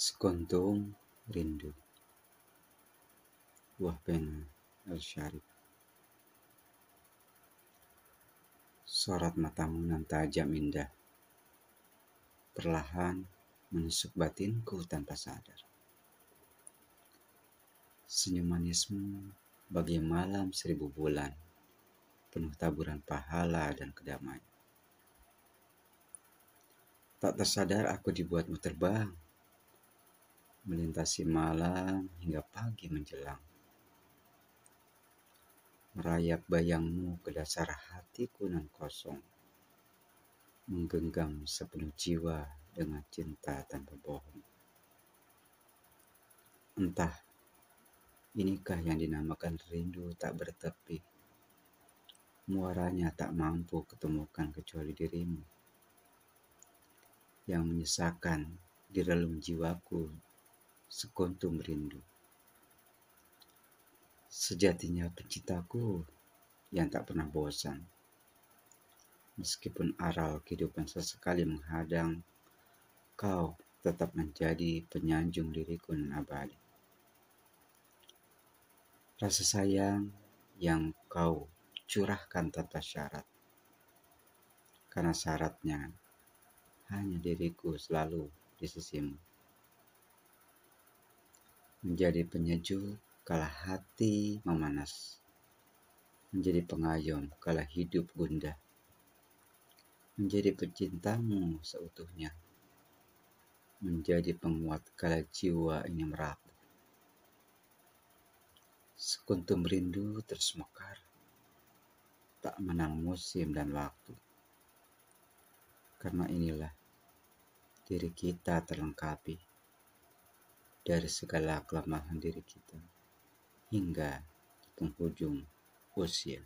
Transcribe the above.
Jantung Rindu. Buah pena Al-Syarif Sorot matamu nan tajam indah. Perlahan menusuk batinku tanpa sadar. Senyum manismu bagi malam seribu bulan Penuh taburan pahala dan kedamaian. Tak tersadar aku dibuatmu terbang melintasi malam hingga pagi menjelang. Merayap bayangmu ke dasar hatiku nan kosong. Menggenggam sepenuh jiwa dengan cinta tanpa bohong. Entah, inikah yang dinamakan rindu tak bertepi. Muaranya tak mampu ketemukan kecuali dirimu. Yang menyisakan di relung jiwaku sekuntum rindu. Sejatinya penciptaku yang tak pernah bosan. Meskipun aral kehidupan sesekali menghadang, kau tetap menjadi penyanjung diriku dan abadi. Rasa sayang yang kau curahkan tanpa syarat. Karena syaratnya hanya diriku selalu di sisimu menjadi penyejuk kala hati memanas, menjadi pengayom kala hidup gundah, menjadi pecintamu seutuhnya, menjadi penguat kala jiwa ini merapu. Sekuntum rindu terus mekar, tak menang musim dan waktu. Karena inilah diri kita terlengkapi dari segala kelemahan diri kita hingga penghujung usia.